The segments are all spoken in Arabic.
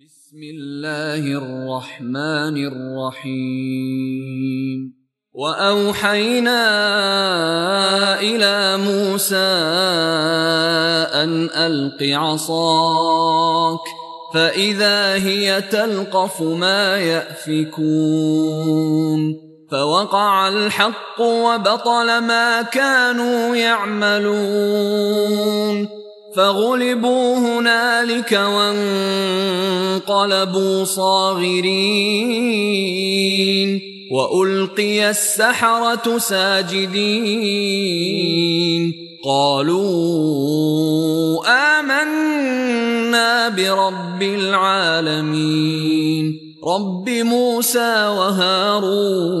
بسم الله الرحمن الرحيم. وأوحينا إلى موسى أن ألق عصاك فإذا هي تلقف ما يأفكون. فوقع الحق وبطل ما كانوا يعملون. فغلبوا هنالك وانقلبوا صاغرين وألقي السحرة ساجدين قالوا آمنا برب العالمين رب موسى وهارون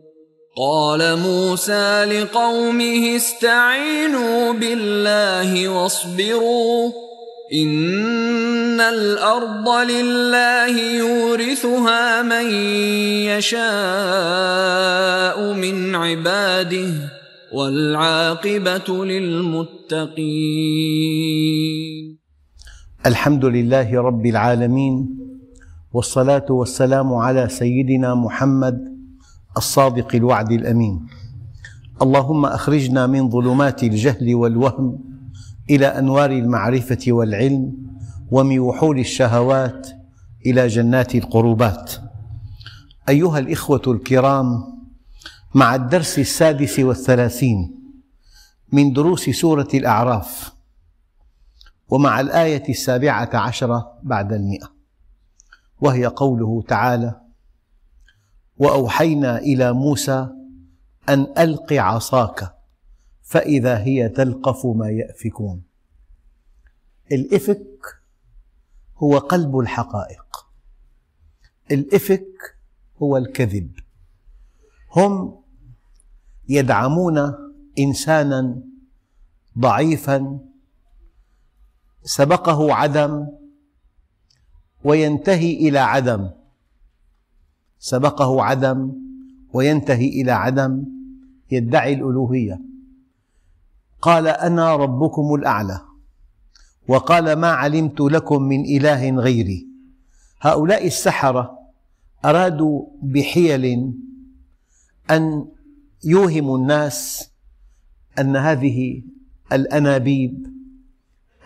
قال موسى لقومه استعينوا بالله واصبروا إن الأرض لله يورثها من يشاء من عباده والعاقبة للمتقين. الحمد لله رب العالمين والصلاة والسلام على سيدنا محمد الصادق الوعد الأمين. اللهم أخرجنا من ظلمات الجهل والوهم إلى أنوار المعرفة والعلم ومن وحول الشهوات إلى جنات القربات. أيها الإخوة الكرام مع الدرس السادس والثلاثين من دروس سورة الأعراف ومع الآية السابعة عشره بعد المئة وهي قوله تعالى وأوحينا إلى موسى أن ألق عصاك فإذا هي تلقف ما يأفكون. الإفك هو قلب الحقائق. الإفك هو الكذب. هم يدعمون إنسانا ضعيفا سبقه عدم وينتهي إلى عدم. سبقه عدم وينتهي إلى عدم يدعي الألوهية. قال أنا ربكم الأعلى. وقال ما علمت لكم من إله غيري. هؤلاء السحرة أرادوا بحيل أن يوهموا الناس أن هذه الأنابيب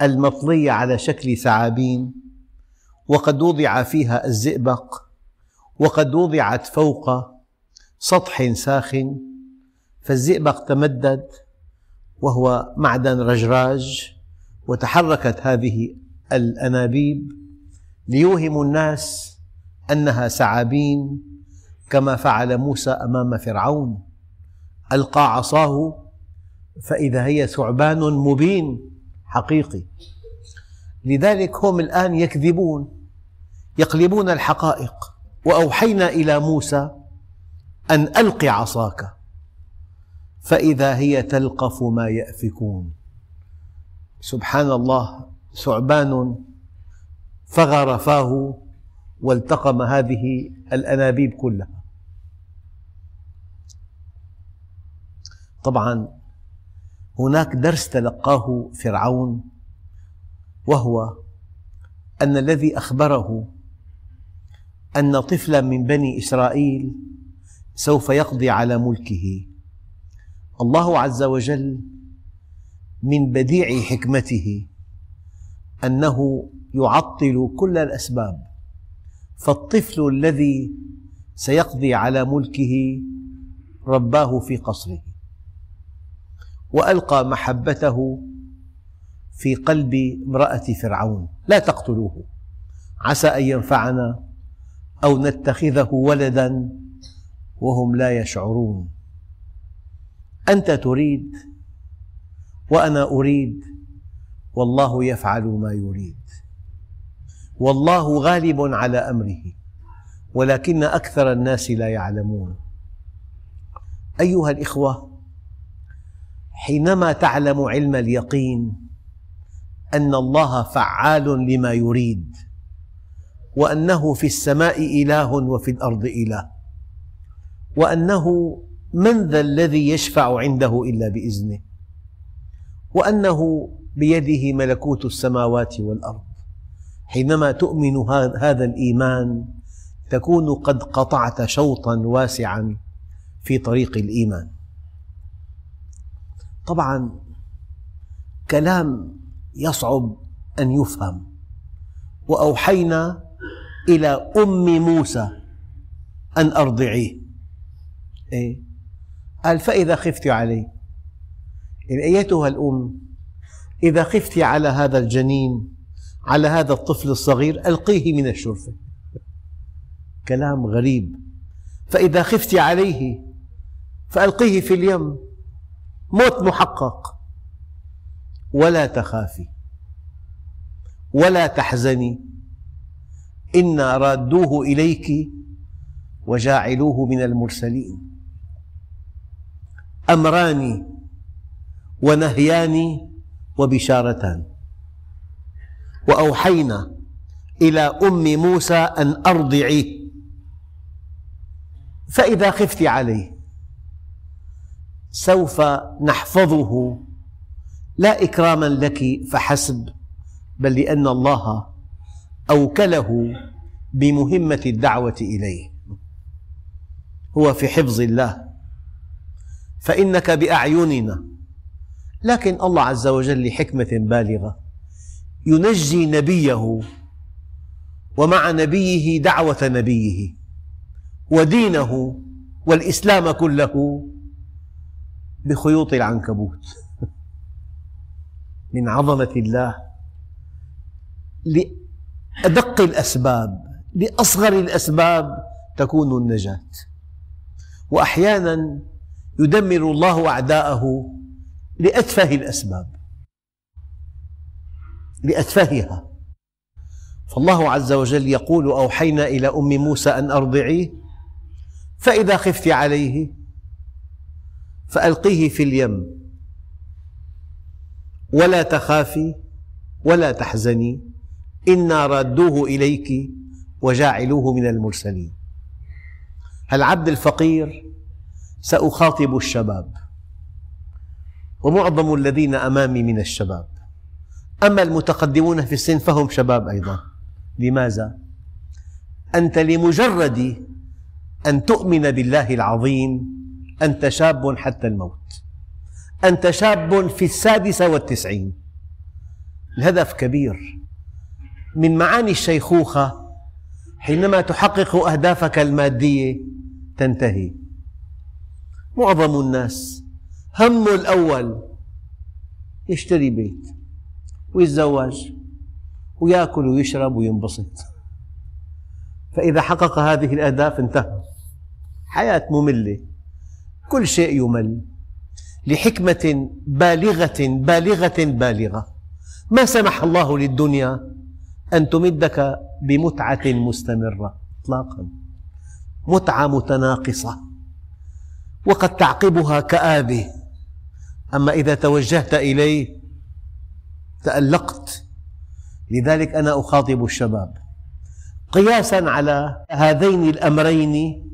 المطلية على شكل ثعابين وقد وضع فيها الزئبق وقد وضعت فوق سطح ساخن فالزئبق تمدد وهو معدن رجراج وتحركت هذه الأنابيب ليوهموا الناس أنها ثعابين كما فعل موسى أمام فرعون. ألقى عصاه فإذا هي ثعبان مبين حقيقي. لذلك هم الآن يكذبون يقلبون الحقائق. وأوحينا إلى موسى أن ألق عصاك فإذا هي تلقف ما يأفكون. سبحان الله ثعبان فغر فاه والتقم هذه الأنابيب كلها. طبعا هناك درس تلقاه فرعون وهو أن الذي أخبره أن طفلا من بني إسرائيل سوف يقضي على ملكه. الله عز وجل من بديع حكمته أنه يعطل كل الأسباب فالطفل الذي سيقضي على ملكه رباه في قصره وألقى محبته في قلب امرأة فرعون. لا تقتلوه عسى أن ينفعنا. أو نتخذه ولدا وهم لا يشعرون. أنت تريد وأنا أريد والله يفعل ما يريد. والله غالب على أمره ولكن أكثر الناس لا يعلمون. أيها الإخوة حينما تعلم علم اليقين أن الله فعال لما يريد وأنه في السماء إله وفي الأرض إله. وأنه من ذا الذي يشفع عنده إلا بإذنه. وأنه بيده ملكوت السماوات والأرض. حينما تؤمن هذا الإيمان تكون قد قطعت شوطا واسعا في طريق الإيمان. طبعا كلام يصعب أن يفهم. وأوحينا إلى أم موسى أن أرضعيه. إيه؟ قال فإذا خفت عليه يعني أيتها الأم إذا خفت على هذا الجنين على هذا الطفل الصغير ألقيه من الشرفة. كلام غريب. فإذا خفت عليه فألقيه في اليم. موت محقق. ولا تخافي. ولا تحزني. إنا رادوه إليك وجاعلوه من المرسلين. أمران ونهيان وبشارتان. وأوحينا إلى أم موسى أن أرضعيه فإذا خفت عليه سوف نحفظه. لا إكراما لك فحسب بل لأن الله أوكله بمهمة الدعوة إليه. هو في حفظ الله. فإنك بأعيننا. لكن الله عز وجل لحكمة بالغة ينجي نبيه ومع نبيه دعوة نبيه ودينه والإسلام كله بخيوط العنكبوت. من عظمة الله. لأدق الأسباب لأصغر الأسباب تكون النجاة. وأحيانا يدمر الله أعداءه لأتفه الأسباب لأتفهها. فالله عز وجل يقول أوحينا إلى أم موسى أن أرضعيه فإذا خفت عليه فألقيه في اليم. ولا تخافي ولا تحزني. إنا رادوه إليك وجاعلوه من المرسلين العبد الفقير؟ سأخاطب الشباب. ومعظم الذين أمامي من الشباب. أما المتقدمون في السن فهم شباب أيضا. لماذا؟ أنت لمجرد أن تؤمن بالله العظيم أنت شاب حتى الموت. أنت شاب في السادسة والتسعين. الهدف كبير. من معاني الشيخوخة حينما تحقق أهدافك المادية تنتهي. معظم الناس همه الأول يشتري بيت ويتزوج ويأكل ويشرب وينبسط. فإذا حقق هذه الأهداف انتهى. حياة مملة. كل شيء يمل. لحكمة بالغة بالغة بالغة. ما سمح الله للدنيا أن تمدك بمتعة مستمرة إطلاقا. متعة متناقصة وقد تعقبها كآبة أما إذا توجهت إليه تألقت. لذلك أنا أخاطب الشباب. قياسا على هذين الأمرين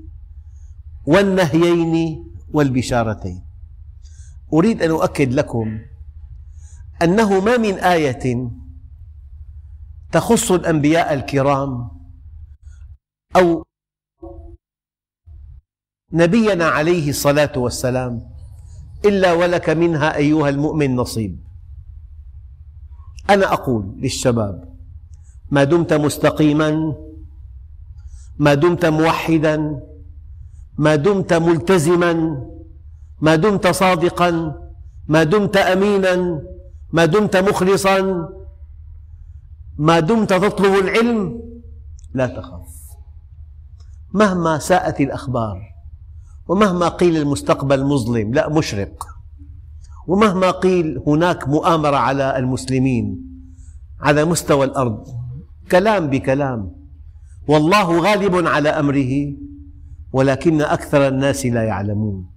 والنهيين والبشارتين. أريد أن أؤكد لكم أنه ما من آية تخص الأنبياء الكرام أو نبينا عليه الصلاة والسلام إلا ولك منها أيها المؤمن نصيب. أنا أقول للشباب ما دمت مستقيما ما دمت موحدا ما دمت ملتزما ما دمت صادقا ما دمت أمينا ما دمت مخلصا ما دمت تطلب العلم لا تخف مهما ساءت الأخبار ومهما قيل المستقبل مظلم لا مشرق. ومهما قيل هناك مؤامرة على المسلمين على مستوى الأرض كلام بكلام. والله غالب على أمره ولكن أكثر الناس لا يعلمون.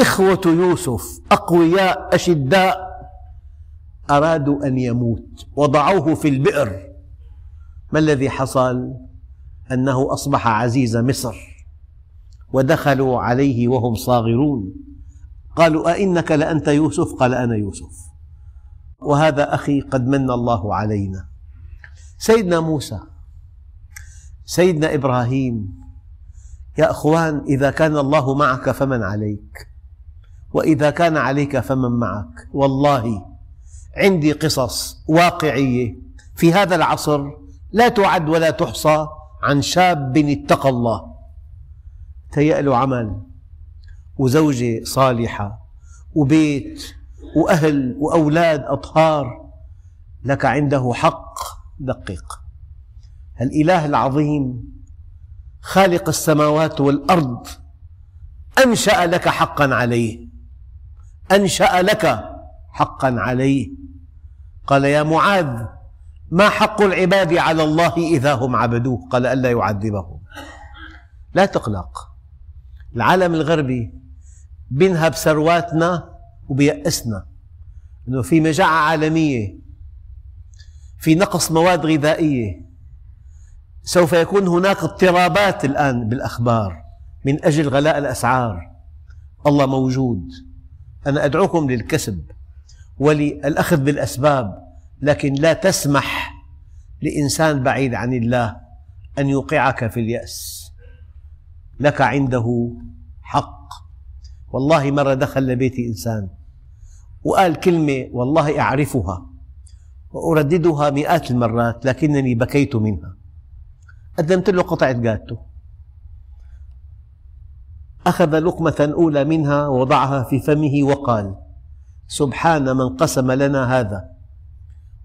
إخوة يوسف أقوياء أشداء أرادوا أن يموت وضعوه في البئر. ما الذي حصل؟ أنه أصبح عزيز مصر ودخلوا عليه وهم صاغرون. قالوا أئنك لأنت يوسف؟ قال أنا يوسف. وهذا أخي قد من الله علينا. سيدنا موسى سيدنا إبراهيم يا أخوان إذا كان الله معك فمن عليك وإذا كان عليك فمن معك. والله عندي قصص واقعية. في هذا العصر لا تعد ولا تحصى عن شاب اتقى الله. تهيأ له عمل وزوجة صالحة وبيت وأهل وأولاد أطهار. لك عنده حق دقق الإله العظيم خالق السماوات والأرض أنشأ لك حقا عليه. أنشأ لك حقا عليه. قال يا معاذ ما حق العباد على الله إذا هم عبدوه؟ قال ألا يعذبهم. لا تقلق. العالم الغربي بينهب ثرواتنا وبيأسنا. أنه في مجاعة عالمية في نقص مواد غذائية. سوف يكون هناك اضطرابات الآن بالأخبار من أجل غلاء الأسعار. الله موجود. أنا أدعوكم للكسب. وللأخذ بالأسباب لكن لا تسمح لإنسان بعيد عن الله أن يوقعك في اليأس. لك عنده حق. والله مرة دخل لبيتي إنسان وقال كلمة والله أعرفها وأرددها مئات المرات لكنني بكيت منها. قدمت له قطعة جاتو. أخذ لقمة أولى منها ووضعها في فمه وقال سبحان من قسم لنا هذا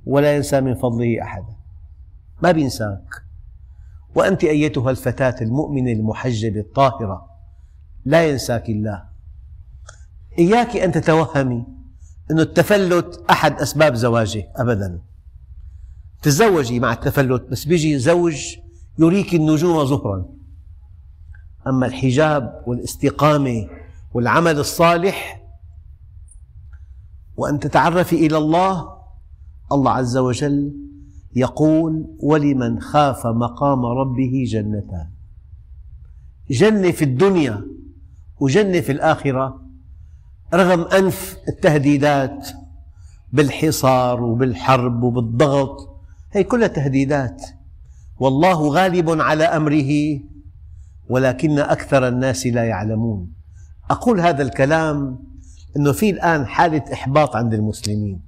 ولا ينسى من فضله أحدا. ما بينساك. وأنت أيتها الفتاة المؤمنة المحجبة الطاهرة. لا ينساك الله. إياك أن تتوهمي أن التفلت أحد أسباب زواجه أبدا. تزوجي مع التفلت بس بيجي زوج يريك النجوم ظهرا أما الحجاب والإستقامة والعمل الصالح وأن تتعرفي إلى الله. الله عز وجل يقول ولمن خاف مقام ربه جنتان. جنة في الدنيا وجنة في الآخرة رغم أنف التهديدات بالحصار وبالحرب وبالضغط هي كلها تهديدات. والله غالب على أمره ولكن أكثر الناس لا يعلمون. أقول هذا الكلام أنه في الآن حالة إحباط عند المسلمين.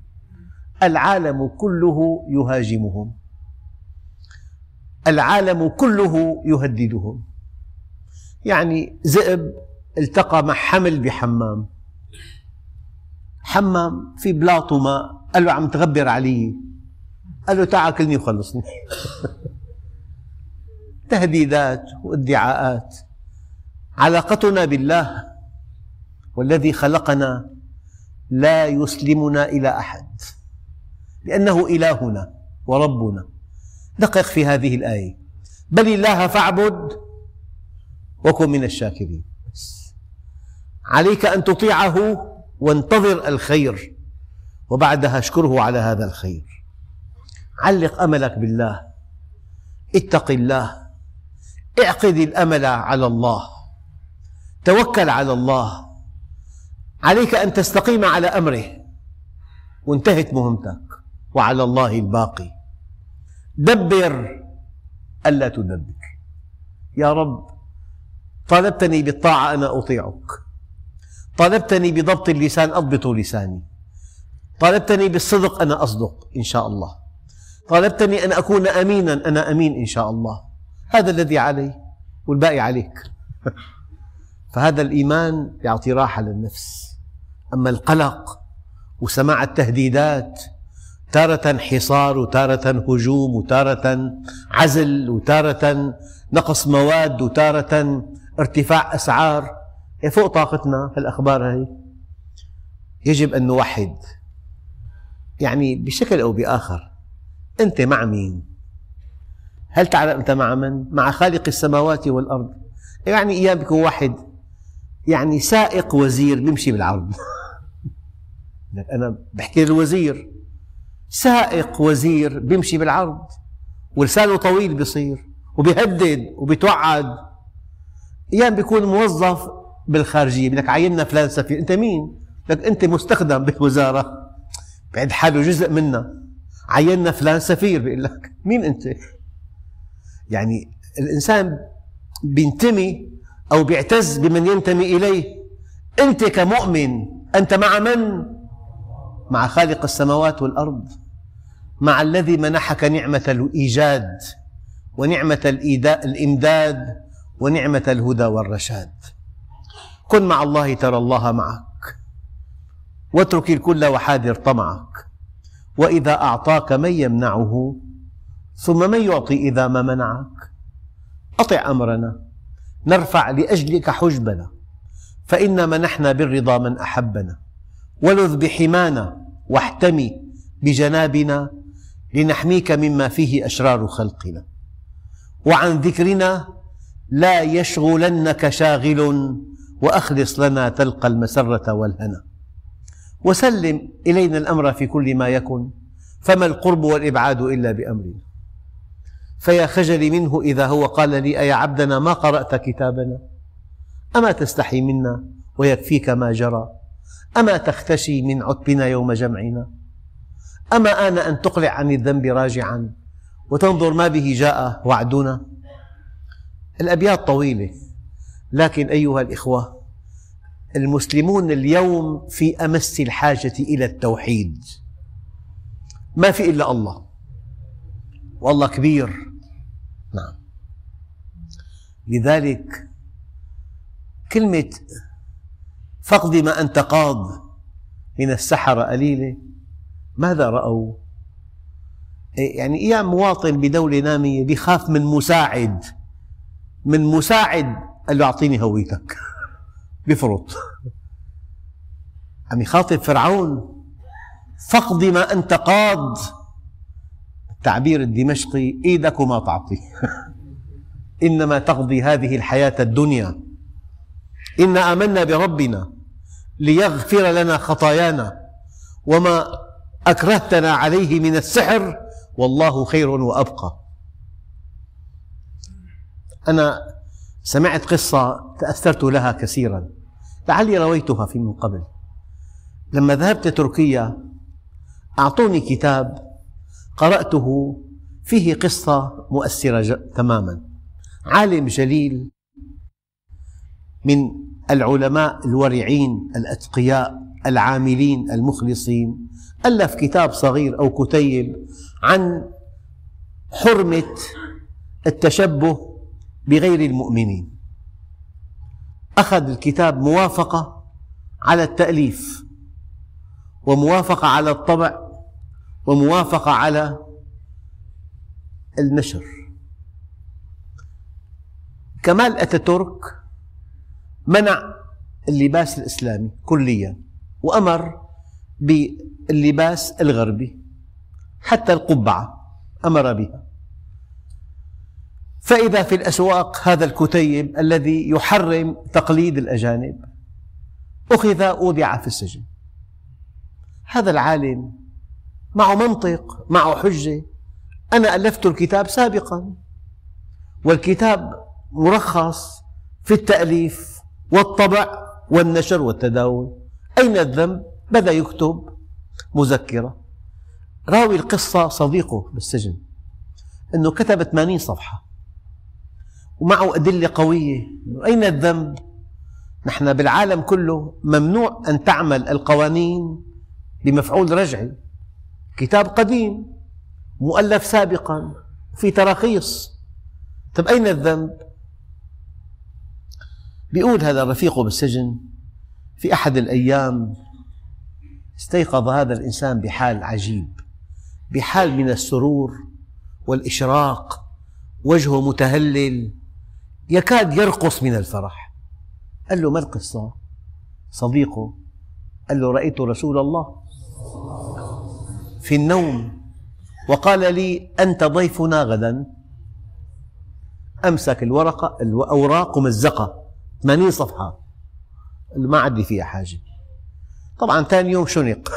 العالم كله يهاجمهم. العالم كله يهددهم. يعني ذئب التقى مع حمل بحمام. حمام في بلاط وماء قال له عم تغبر علي. قال له تعال كلني وخلصني. تهديدات وادعاءات. علاقتنا بالله والذي خلقنا لا يسلمنا إلى أحد لأنه إلهنا وربنا. دقق في هذه الآية. بل الله فاعبد وكن من الشاكرين. عليك أن تطيعه وانتظر الخير وبعدها اشكره على هذا الخير. علق أملك بالله. اتق الله. اعقد الأمل على الله. توكل على الله. عليك أن تستقيم على أمره. وانتهت مهمتك. وعلى الله الباقي. دبر ألا تدبر. يا رب طالبتني بالطاعة أنا أطيعك. طالبتني بضبط اللسان أضبط لساني. طالبتني بالصدق أنا أصدق إن شاء الله. طالبتني أن أكون أمينا أنا أمين إن شاء الله. هذا الذي علي والباقي عليك. فهذا الإيمان يعطي راحة للنفس أما القلق وسماع التهديدات تارة حصار وتارة هجوم وتارة عزل وتارة نقص مواد وتارة ارتفاع أسعار فوق طاقتنا هالأخبار هذه يجب أن نوحد يعني بشكل أو بآخر أنت مع مين؟ هل تعلم أنت مع من؟ مع خالق السماوات والأرض يعني أيام بيكون واحد يعني سائق وزير بيمشي بالعرض أنا بحكي للوزير. سائق وزير بيمشي بالعرض ولسانه طويل بيصير وبيهدد وبيتوعد. أيام بيكون موظف بالخارجية بدك عيننا فلان سفير. أنت مين؟ لك أنت مستخدم بالوزارة بعد حاله جزء منا. عيننا فلان سفير بيقول لك. مين أنت؟ يعني الإنسان بينتمي أو بيعتز بمن ينتمي إليه. أنت كمؤمن أنت مع من؟ مع خالق السماوات والأرض مع الذي منحك نعمة الإيجاد ونعمة الإمداد ونعمة الهدى والرشاد. كن مع الله ترى الله معك. واترك الكل وحاذر طمعك. وإذا أعطاك من يمنعه ثم من يعطي إذا ما منعك. أطع أمرنا نرفع لأجلك حجبنا. فإنا منحنا بالرضا من أحبنا. ولذ بحمانا واحتمي بجنابنا لنحميك مما فيه أشرار خلقنا. وعن ذكرنا لا يشغلنك شاغل وأخلص لنا تلقى المسرة والهنا. وسلم إلينا الأمر في كل ما يكن فما القرب والإبعاد إلا بأمرنا. فيا خجلي منه إذا هو قال لي أيا عبدنا ما قرأت كتابنا؟ أما تستحي منا ويكفيك ما جرى؟ أما تختشي من عتبنا يوم جمعنا؟ أما آن أن تقلع عن الذنب راجعا وتنظر ما به جاء وعدنا؟ الأبيات طويلة لكن أيها الإخوة المسلمون اليوم في أمس الحاجة إلى التوحيد. ما في إلا الله. والله كبير. نعم. لذلك كلمة فاقض ما أنت قاض. من السحرة قليلة ماذا رأوا؟ يعني أيام مواطن بدولة نامية بيخاف من مساعد. من مساعد قال له أعطيني هويتك. بفرط. عم يخاطب فرعون. فاقض ما أنت قاض. التعبير الدمشقي إيدك وما تعطي. إنما تقضي هذه الحياة الدنيا. إنا آمنا بربنا. ليغفر لنا خطايانا وما أكرهتنا عليه من السحر والله خير وأبقى. أنا سمعت قصة تأثرت لها كثيرا لعلي رويتها في من قبل. لما ذهبت تركيا أعطوني كتاب قرأته فيه قصة مؤثرة تماما. عالم جليل من العلماء الورعين الأتقياء العاملين المخلصين ألف كتاب صغير أو كتيب عن حرمة التشبه بغير المؤمنين. أخذ الكتاب موافقة على التأليف وموافقة على الطبع وموافقة على النشر. كمال أتاتورك منع اللباس الإسلامي كليا وأمر باللباس الغربي حتى القبعة أمر بها. فإذا في الأسواق هذا الكتيب الذي يحرم تقليد الأجانب أخذ أودع في السجن. هذا العالم معه منطق معه حجة. أنا ألفت الكتاب سابقا والكتاب مرخص في التأليف والطبع والنشر والتداول أين الذنب؟ بدأ يكتب مذكرة راوي القصة صديقه بالسجن أنه كتب 80 صفحة ومعه أدلة قوية أين الذنب؟ نحن بالعالم كله ممنوع أن تعمل القوانين بمفعول رجعي كتاب قديم مؤلف سابقا في تراخيص طيب أين الذنب؟ بيقول هذا رفيقه بالسجن في أحد الأيام استيقظ هذا الإنسان بحال عجيب بحال من السرور والإشراق وجهه متهلل يكاد يرقص من الفرح. قال له ما القصة؟ صديقه قال له رأيت رسول الله في النوم. وقال لي أنت ضيفنا غدا. أمسك الورقة الأوراق ممزقة 80 صفحة. ما عندي فيها حاجة. طبعا ثاني يوم شنق.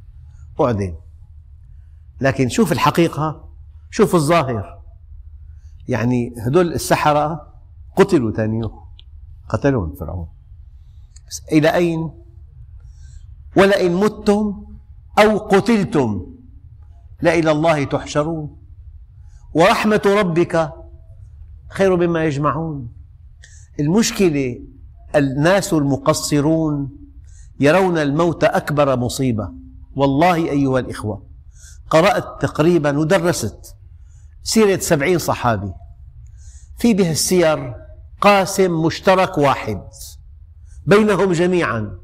أعدم لكن شوف الحقيقة شوف الظاهر. يعني هدول السحرة قتلوا ثاني يوم. قتلهم فرعون. بس إلى أين؟ ولئن متم أو قتلتم لإلى الله تحشرون. ورحمة ربك خير مما يجمعون. المشكلة الناس المقصرون يرون الموت أكبر مصيبة. والله أيها الإخوة قرأت تقريبا ودرست سيرة سبعين صحابي. في بها السير قاسم مشترك واحد بينهم جميعا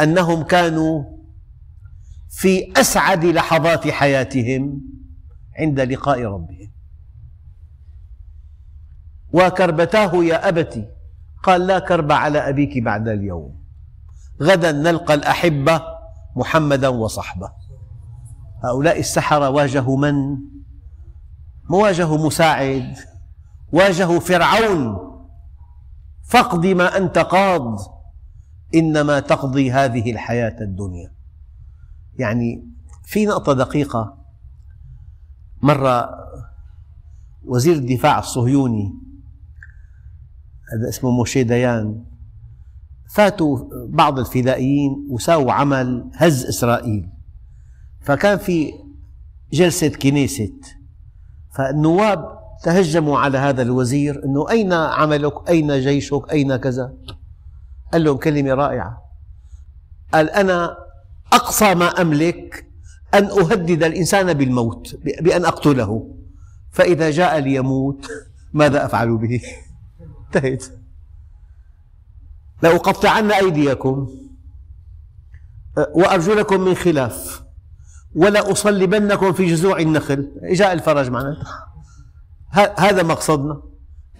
أنهم كانوا في أسعد لحظات حياتهم عند لقاء ربهم. وكربتاه يا أبت قال لا كرب على أبيك بعد اليوم. غدا نلقى الأحبة محمدا وصحبه. هؤلاء السحرة واجهوا من؟ ما واجهوا مساعد واجهوا فرعون. فاقض ما أنت قاض إنما تقضي هذه الحياة الدنيا. يعني في نقطة دقيقة. مرة وزير الدفاع الصهيوني هذا اسمه موشي ديان. فاتوا بعض الفدائيين وساووا عمل هز إسرائيل. فكان في جلسة كنيسة. فالنواب تهجموا على هذا الوزير أنه أين عملك؟ أين جيشك؟ أين كذا؟ قال لهم كلمة رائعة. قال أنا أقصى ما أملك أن أهدد الإنسان بالموت بأن أقتله. فإذا جاء ليموت ماذا أفعل به؟ انتهت لأقطعن أيديكم وأرجلكم من خلاف ولأصلبنكم في جذوع النخل. جاء الفرج معنا. هذا مقصدنا.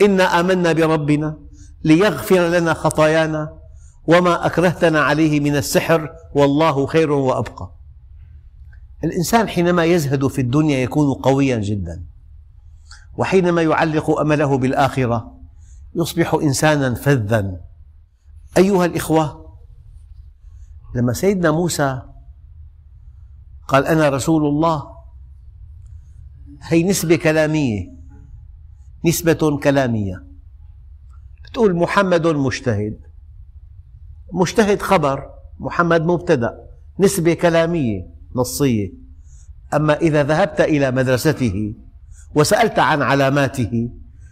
إنا آمنا بربنا ليغفر لنا خطايانا وما أكرهتنا عليه من السحر والله خير وأبقى. الإنسان حينما يزهد في الدنيا يكون قويا جدا وحينما يعلق أمله بالآخرة يصبح إنسانا فذا. أيها الإخوة لما سيدنا موسى قال أنا رسول الله هي نسبة كلامية نسبة كلامية. تقول محمد مجتهد. مجتهد خبر محمد مبتدأ. نسبة كلامية نصية. أما إذا ذهبت إلى مدرسته وسألت عن علاماته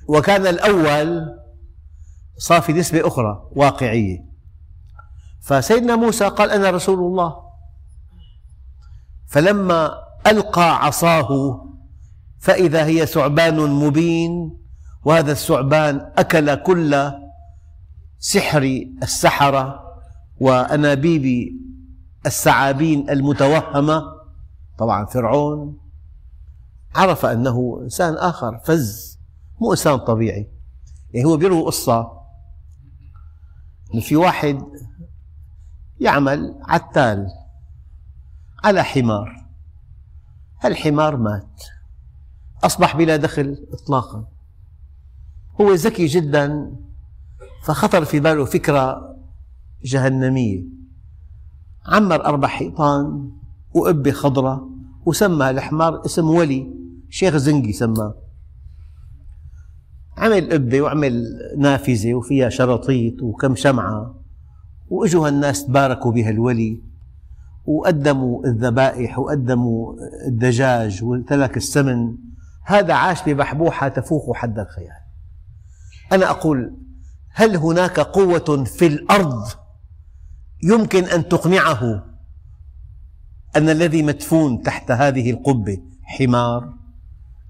وكان الأول صار في نسبة أخرى واقعية. فسيدنا موسى قال أنا رسول الله. فلما ألقى عصاه فإذا هي ثعبان مبين وهذا الثعبان أكل كل سحر السحرة وأنابيب الثعابين المتوهمة. طبعا فرعون عرف أنه إنسان آخر فز مو إنسان طبيعي. يعني هو بيروي قصة في واحد يعمل عتال على حمار الحمار مات أصبح بلا دخل إطلاقا. هو ذكي جدا فخطر في باله فكرة جهنمية. عمر أربع حيطان وقبة خضراء وسمى الحمار اسم ولي شيخ زنقي سماه. عمل قبة وعمل نافذة وفيها شرطيط وكم شمعة. وإجوا الناس تباركوا بها الولي. وقدموا الذبائح وقدموا الدجاج وتلك السمن. هذا عاش ببحبوحة تفوق حد الخيال. أنا أقول هل هناك قوة في الأرض يمكن أن تقنعه أن الذي مدفون تحت هذه القبة حمار؟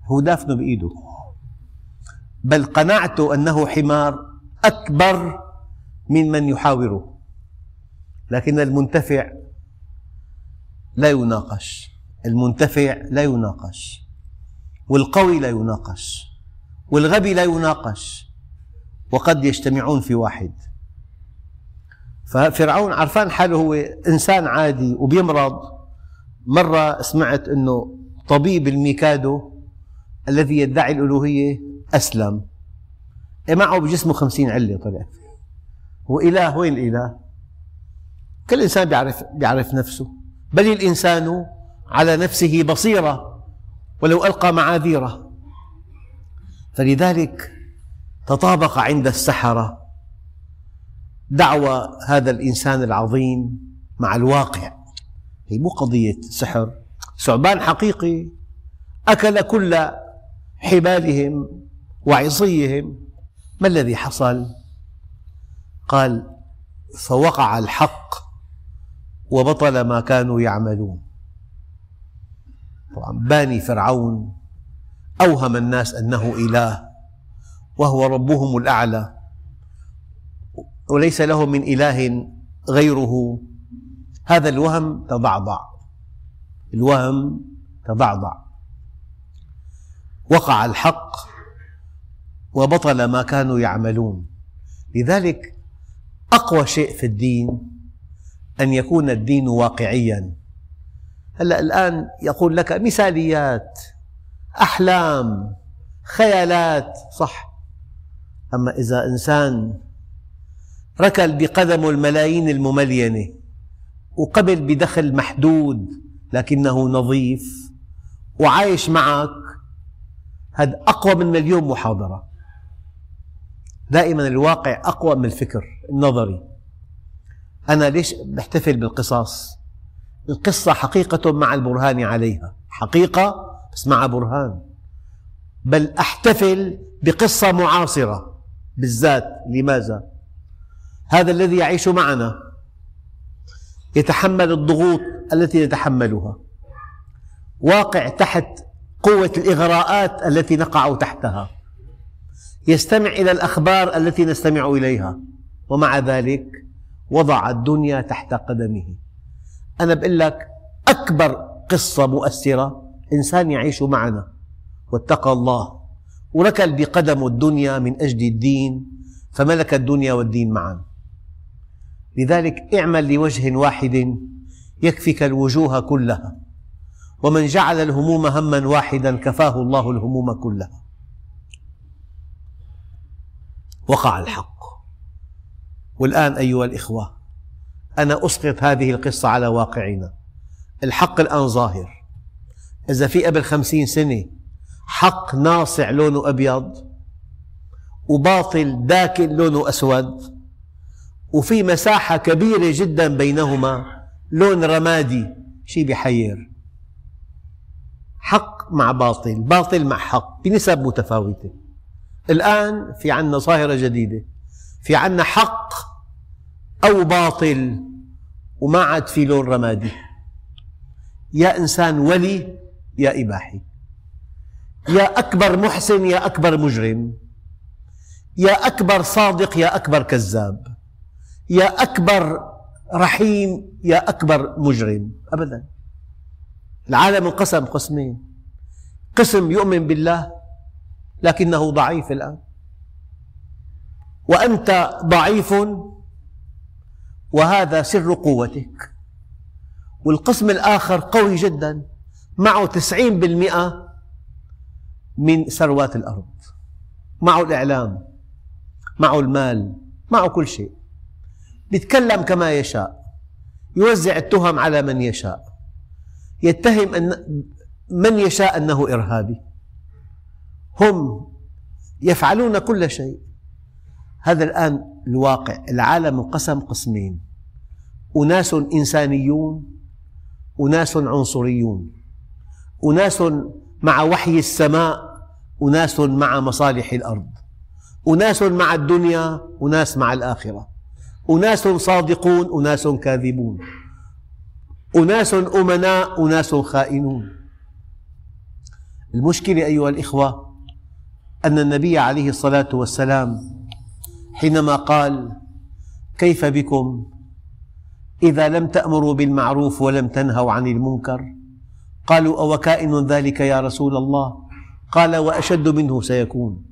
هو دافنه بإيده. بل قناعته أنه حمار أكبر من من يحاوره. لكن المنتفع لا يناقش. المنتفع لا يناقش. والقوي لا يناقش. والغبي لا يناقش. وقد يجتمعون في واحد. ففرعون عرفان حاله هو إنسان عادي وبيمرض. مرة سمعت أنه طبيب الميكادو الذي يدعي الألوهية أسلم. إيه معه بجسمه خمسين علة طلع. هو إله وين الإله؟ كل إنسان بيعرف, بيعرف نفسه. بل الإنسان على نفسه بصيرة ولو ألقى معاذيره. فلذلك تطابق عند السحرة دعوى هذا الإنسان العظيم مع الواقع. هي مو قضية سحر. ثعبان حقيقي أكل كل حبالهم وعصيهم ما الذي حصل؟ قال فوقع الحق وبطل ما كانوا يعملون. طبعا باني فرعون أوهم الناس أنه إله وهو ربهم الأعلى وليس له من إله غيره. هذا الوهم تضعضع. الوهم تضعضع. وقع الحق وبطل ما كانوا يعملون. لذلك أقوى شيء في الدين أن يكون الدين واقعيا. هلأ الآن يقول لك مثاليات أحلام خيالات صح. أما إذا إنسان ركل بقدمه الملايين المملينة وقبل بدخل محدود لكنه نظيف وعايش معك هذا أقوى من مليون محاضرة. دائما الواقع أقوى من الفكر النظري. أنا ليش بحتفل بالقصص القصة حقيقة مع البرهان عليها. حقيقة بس مع برهان. بل أحتفل بقصة معاصرة. بالذات لماذا؟ هذا الذي يعيش معنا يتحمل الضغوط التي نتحملها واقع تحت قوة الإغراءات التي نقع تحتها. يستمع إلى الأخبار التي نستمع إليها. ومع ذلك وضع الدنيا تحت قدمه. أنا بقول لك أكبر قصة مؤثرة إنسان يعيش معنا. واتقى الله. وركل بقدمه الدنيا من أجل الدين فملك الدنيا والدين معا. لذلك اعمل لوجه واحد يكفك الوجوه كلها. ومن جعل الهموم هما واحدا كفاه الله الهموم كلها. وقع الحق. والآن أيها الإخوة أنا أسقط هذه القصة على واقعنا. الحق الآن ظاهر. إذا في قبل خمسين سنة حق ناصع لونه أبيض وباطل داكن لونه أسود وفي مساحة كبيرة جدا بينهما لون رمادي شيء بيحير حق مع باطل باطل مع حق بنسب متفاوتة. الآن في عنا ظاهرة جديدة في عنا حق أو باطل وما عاد في لون رمادي. يا إنسان ولي يا إباحي. يا أكبر محسن يا أكبر مجرم. يا أكبر صادق يا أكبر كذاب. يا أكبر رحيم يا أكبر مجرم. أبدا. العالم انقسم قسمين. قسم يؤمن بالله لكنه ضعيف الآن. وأنت ضعيف وهذا سر قوتك. والقسم الآخر قوي جدا معه تسعين بالمئة من ثروات الأرض معه الإعلام معه المال معه كل شيء. يتكلم كما يشاء يوزع التهم على من يشاء. يتهم أن من يشاء أنه إرهابي. هم يفعلون كل شيء. هذا الآن الواقع العالم انقسم قسمين. أناس إنسانيون أناس عنصريون. أناس مع وحي السماء أناس مع مصالح الأرض. أناس مع الدنيا أناس مع الآخرة. أناس صادقون أناس كاذبون. أناس أمناء أناس خائنون. المشكلة أيها الإخوة أن النبي عليه الصلاة والسلام حينما قال كيف بكم؟ إذا لم تأمروا بالمعروف ولم تنهوا عن المنكر قالوا أو كائن ذلك يا رسول الله؟ قال وأشد منه سيكون.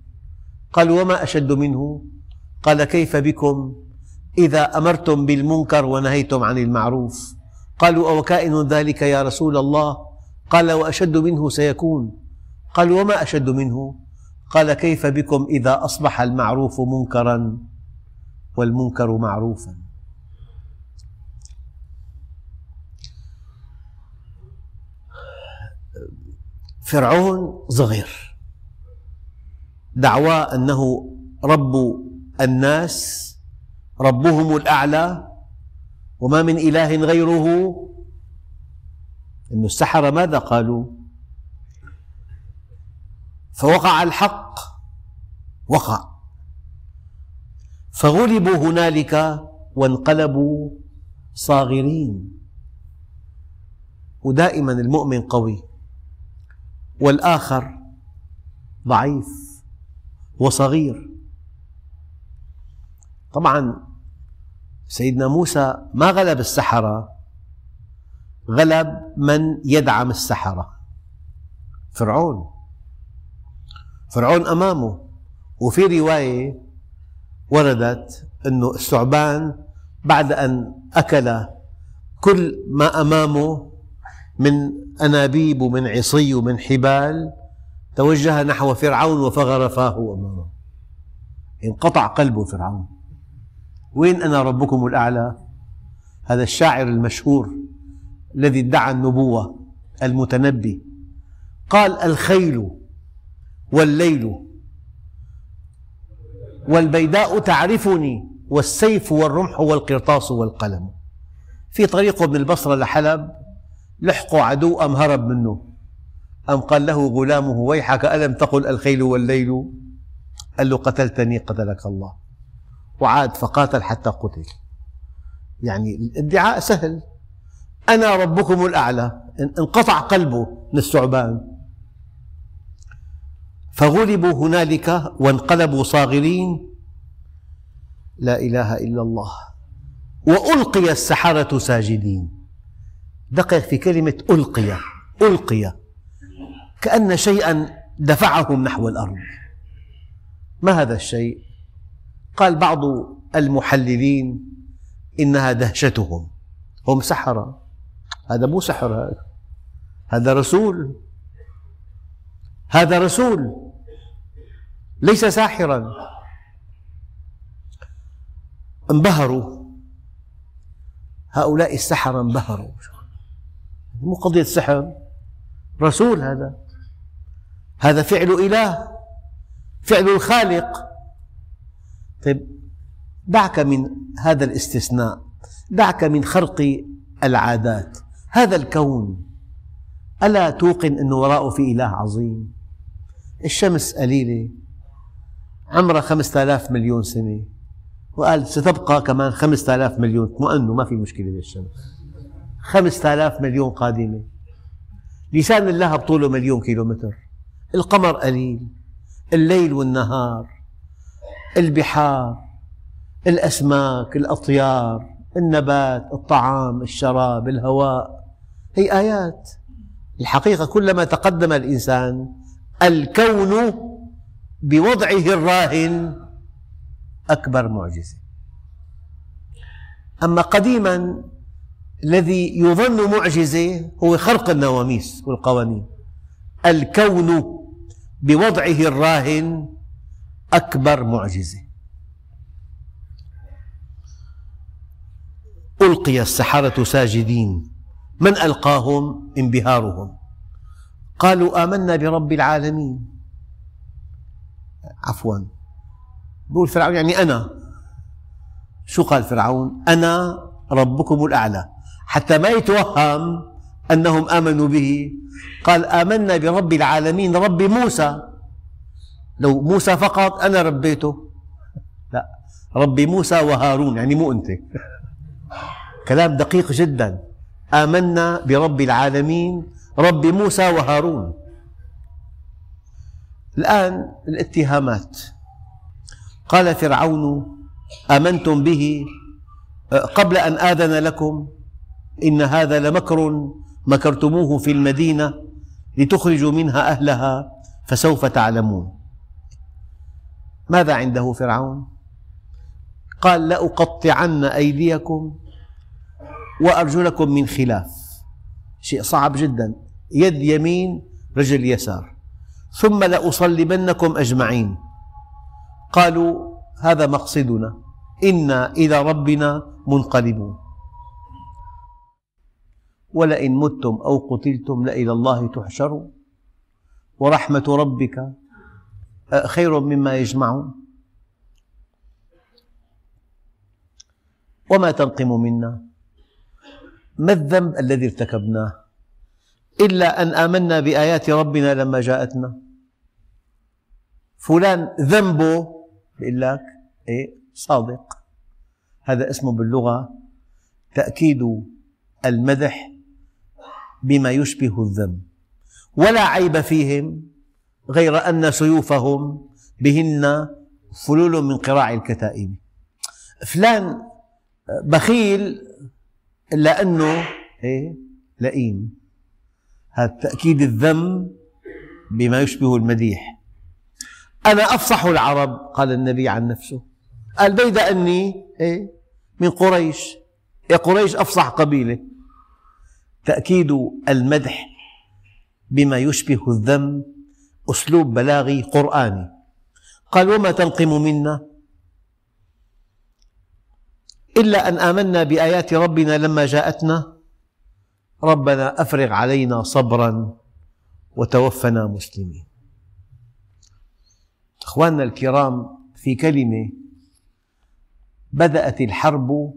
قالوا وما أشد منه؟ قال كيف بكم؟ إذا أمرتم بالمنكر ونهيتم عن المعروف. قالوا أو كائن ذلك يا رسول الله؟ قال وأشد منه سيكون. قالوا وما أشد منه؟ قال كيف بكم إذا أصبح المعروف منكرا والمنكر معروفا؟ فرعون صغير. دعواه أنه رب الناس ربهم الأعلى وما من إله غيره. أن السحرة ماذا قالوا؟ فوقع الحق وقع. فغلبوا هنالك وانقلبوا صاغرين. ودائما المؤمن قوي والآخر ضعيف وصغير. طبعا سيدنا موسى ما غلب السحرة غلب من يدعم السحرة فرعون. فرعون أمامه. وفي رواية وردت أن الثعبان بعد أن أكل كل ما أمامه من أنابيب ومن عصي ومن حبال توجه نحو فرعون وفغر فاه أمامه. انقطع قلب فرعون. وين أنا ربكم الأعلى؟ هذا الشاعر المشهور الذي ادعى النبوة المتنبي. قال الخيل والليل والبيداء تعرفني والسيف والرمح والقرطاس والقلم. في طريقه من البصرة لحلب لحقوا عدو أم هرب منه؟ أم قال له غلامه ويحك ألم تقل الخيل والليل؟ قال له قتلتني قتلك الله. وعاد فقاتل حتى قتل. يعني الادعاء سهل. أنا ربكم الأعلى. انقطع قلبه من الثعبان فغلبوا هنالك وانقلبوا صاغرين. لا إله إلا الله. وألقي السحرة ساجدين. دقق في كلمة ألقي ألقي. كأن شيئا دفعهم نحو الأرض. ما هذا الشيء؟ قال بعض المحللين إنها دهشتهم. هم سحرة. هذا مو سحر هذا هذا رسول. هذا رسول. ليس ساحرا. انبهروا. هؤلاء السحرة انبهروا. مو قضية سحر رسول هذا. هذا فعل إله فعل الخالق. طيب دعك من هذا الاستثناء دعك من خرق العادات. هذا الكون. ألا توقن أن وراءه في إله عظيم؟ الشمس قليلة. عمرها خمسة آلاف مليون سنة. وقال ستبقى كمان خمسة آلاف مليون. اطمئنوا ما في مشكلة للشمس خمسة آلاف مليون قادمة. لسان الله بطوله مليون كيلومتر. القمر قليل. الليل والنهار. البحار. الأسماك الأطيار. النبات الطعام الشراب الهواء. هي آيات. الحقيقة كلما تقدم الإنسان الكون بوضعه الراهن أكبر معجزة. أما قديما الذي يظن معجزة هو خرق النواميس والقوانين. الكون بوضعه الراهن أكبر معجزة. ألقي السحرة ساجدين من ألقاهم؟ انبهارهم. قالوا آمنا برب العالمين. عفوا. يقول فرعون يعني أنا. شو قال فرعون؟ أنا ربكم الأعلى. حتى ما يتوهم أنهم آمنوا به. قال آمنا برب العالمين رب موسى. لو موسى فقط أنا ربيته. لا رب موسى وهارون يعني مو أنت. كلام دقيق جدا. آمنا برب العالمين رب موسى وهارون. الآن الاتهامات. قال فرعون آمنتم به قبل أن آذن لكم إن هذا لمكر مكرتموه في المدينة لتخرجوا منها أهلها فسوف تعلمون. ماذا عنده فرعون؟ قال لأقطعن أيديكم وأرجلكم من خلاف. شيء صعب جدا. يد يمين رجل يسار. ثم لأصلبنكم أجمعين. قالوا هذا مقصدنا. إنا إلى ربنا منقلبون. ولئن متم أو قتلتم لإلى الله تحشرون. ورحمة ربك خير مما يجمعون. وما تنقم منا. ما الذنب الذي ارتكبناه؟ إلا أن آمنا بآيات ربنا لما جاءتنا. فلان ذنبه يقول لك إيه صادق. هذا اسمه باللغة تأكيد المدح بما يشبه الذم ولا عيب فيهم غير أن سيوفهم بهن فلول من قراع الكتائب. فلان بخيل إلا أنه إيه لئيم. هذا تأكيد الذم بما يشبه المديح. أنا أفصح العرب قال النبي عن نفسه. قال بيد أني إيه؟ من قريش. يا قريش أفصح قبيلة. تأكيد المدح بما يشبه الذم أسلوب بلاغي قرآني. قال وما تنقم منا؟ إلا أن آمنا بآيات ربنا لما جاءتنا. ربنا أفرغ علينا صبرا وتوفنا مسلمين. أخواننا الكرام في كلمة بدأت الحرب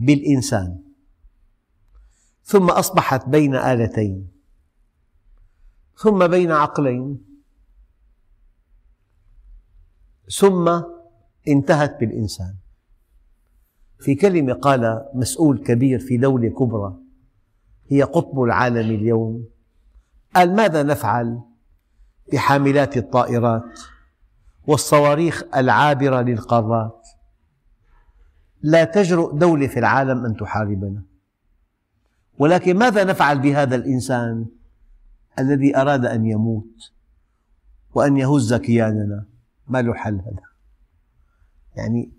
بالإنسان ثم أصبحت بين آلتين ثم بين عقلين ثم انتهت بالإنسان. في كلمة قال مسؤول كبير في دولة كبرى هي قطب العالم اليوم. قال ماذا نفعل بحاملات الطائرات والصواريخ العابرة للقارات؟ لا تجرؤ دولة في العالم أن تحاربنا. ولكن ماذا نفعل بهذا الإنسان الذي أراد أن يموت وأن يهز كياننا؟ ما له حل هذا. يعني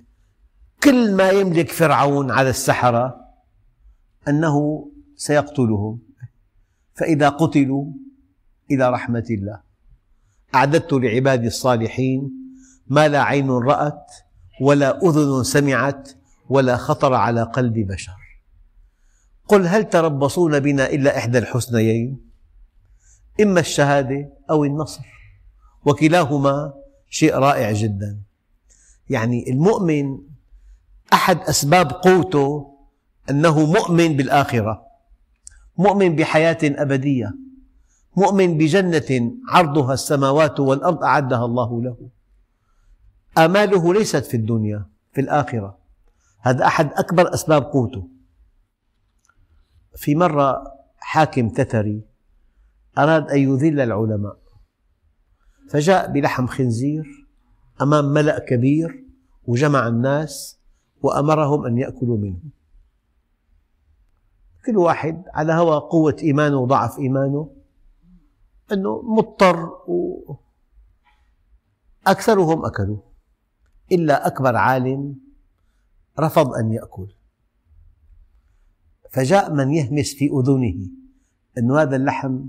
كل ما يملك فرعون على السحرة أنه سيقتلهم. فإذا قتلوا إلى رحمة الله. أعددت لعبادي الصالحين ما لا عين رأت ولا أذن سمعت ولا خطر على قلب بشر. قل هل تربصون بنا إلا إحدى الحسنيين؟ إما الشهادة أو النصر. وكلاهما شيء رائع جدا. يعني المؤمن أحد أسباب قوته أنه مؤمن بالآخرة. مؤمن بحياة أبدية مؤمن بجنة عرضها السماوات والأرض أعدها الله له. آماله ليست في الدنيا في الآخرة. هذا أحد أكبر أسباب قوته. في مرة حاكم تتري أراد أن يذل العلماء فجاء بلحم خنزير أمام ملأ كبير وجمع الناس وأمرهم أن يأكلوا منه. كل واحد على هوى قوة إيمانه وضعف إيمانه أنه مضطر و... أكثرهم أكلوا. إلا أكبر عالم رفض أن يأكل. فجاء من يهمس في أذنه أن هذا اللحم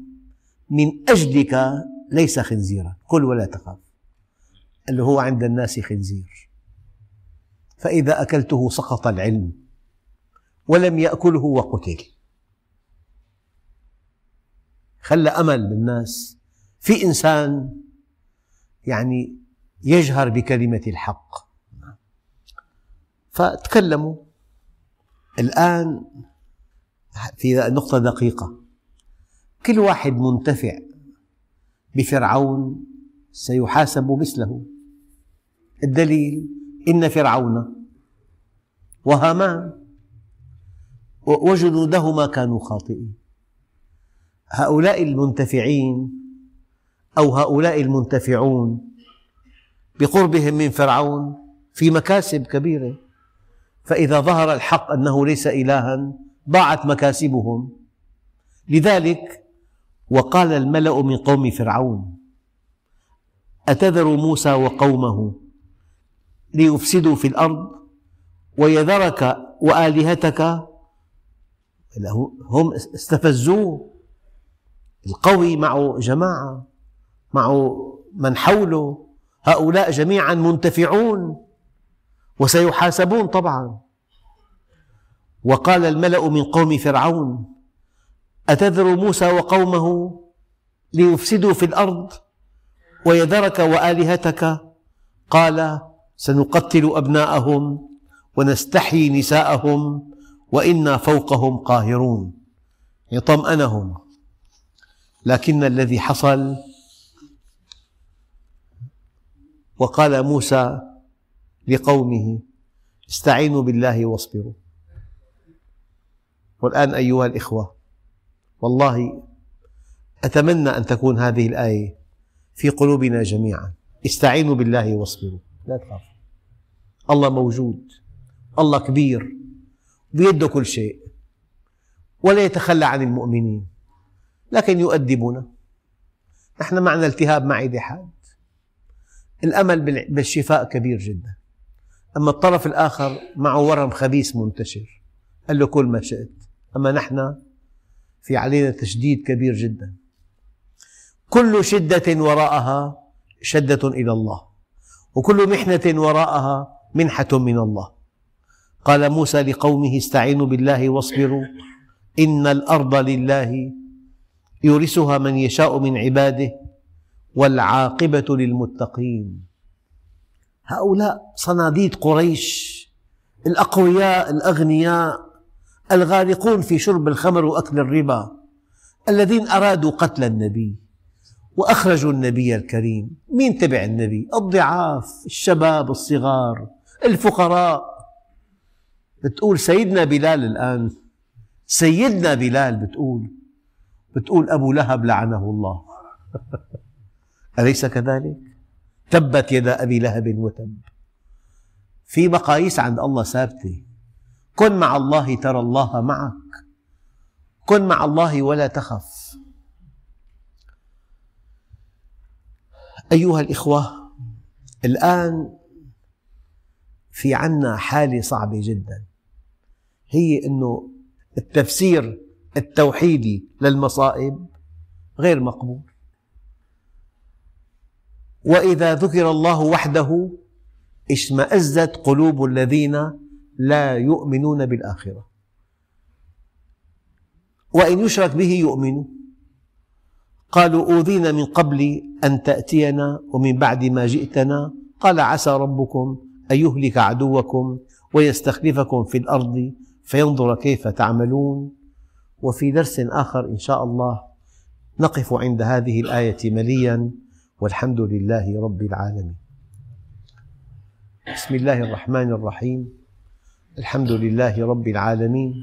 من أجلك ليس خنزيرا كل ولا تخاف. اللي هو عند الناس خنزير. فإذا أكلته سقط العلم. ولم يأكله وقتل. خلى أمل بالناس في إنسان يعني يجهر بكلمة الحق. فتكلموا. الآن في نقطة دقيقة. كل واحد منتفع بفرعون سيحاسب مثله. الدليل إن فرعون وهامان وجنودهما كانوا خاطئين. هؤلاء المنتفعين أو هؤلاء المنتفعون بقربهم من فرعون في مكاسب كبيرة. فإذا ظهر الحق أنه ليس إلها ضاعت مكاسبهم. لذلك وقال الملأ من قوم فرعون أتذر موسى وقومه ليفسدوا في الأرض ويذرك وآلهتك هم استفزوه. القوي معه جماعة معه من حوله. هؤلاء جميعا منتفعون وسيحاسبون طبعا. وقال الملأ من قوم فرعون أتذر موسى وقومه ليفسدوا في الأرض ويذرك وآلهتك؟ قال سنقتل أبناءهم ونستحيي نساءهم وإنا فوقهم قاهرون يطمئنهم. لكن الذي حصل وقال موسى لقومه استعينوا بالله واصبروا. والآن أيها الإخوة والله أتمنى أن تكون هذه الآية في قلوبنا جميعا. استعينوا بالله واصبروا. لا تخافوا. الله موجود الله كبير. بيده كل شيء ولا يتخلى عن المؤمنين لكن يؤدبنا. نحن معنا التهاب معدة حاد. الأمل بالشفاء كبير جدا. أما الطرف الآخر معه ورم خبيث منتشر. قال له كل ما شئت. أما نحن في علينا تشديد كبير جدا. كل شدة وراءها شدة إلى الله وكل محنة وراءها منحة من الله. قال موسى لقومه استعينوا بالله واصبروا إن الأرض لله يورثها من يشاء من عباده والعاقبة للمتقين. هؤلاء صناديد قريش الأقوياء الأغنياء الغارقون في شرب الخمر وأكل الربا الذين أرادوا قتل النبي وأخرجوا النبي الكريم. مين تبع النبي؟ الضعاف الشباب الصغار الفقراء. بتقول سيدنا بلال الآن سيدنا بلال بتقول بتقول أبو لهب لعنه الله. أليس كذلك؟ تبت يدا أبي لهب وتب. في مقاييس عند الله ثابتة. كن مع الله ترى الله معك. كن مع الله ولا تخف. أيها الإخوة الآن في عنا حالة صعبة جدا. هي أنه التفسير التوحيدي للمصائب غير مقبول. وإذا ذكر الله وحده اشمأزت قلوب الذين لا يؤمنون بالآخرة. وإن يشرك به يؤمنوا. قالوا أوذينا من قبل أن تأتينا ومن بعد ما جئتنا. قال عسى ربكم أن يهلك عدوكم ويستخلفكم في الأرض فينظر كيف تعملون. وفي درس آخر إن شاء الله نقف عند هذه الآية مليا والحمد لله رب العالمين. بسم الله الرحمن الرحيم. الحمد لله رب العالمين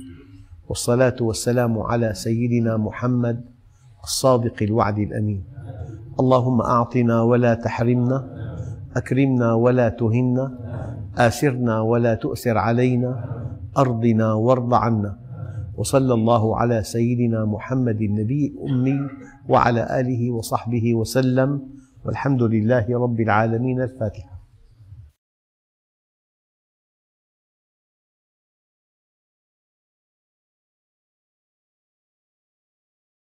والصلاة والسلام على سيدنا محمد الصادق الوعد الأمين. اللهم أعطنا ولا تحرمنا أكرمنا ولا تهنا آسرنا ولا تؤسر علينا أرضنا وارض عنا. وصلى الله على سيدنا محمد النبي الأمي وعلى آله وصحبه وسلم. والحمد لله رب العالمين. الفاتحة.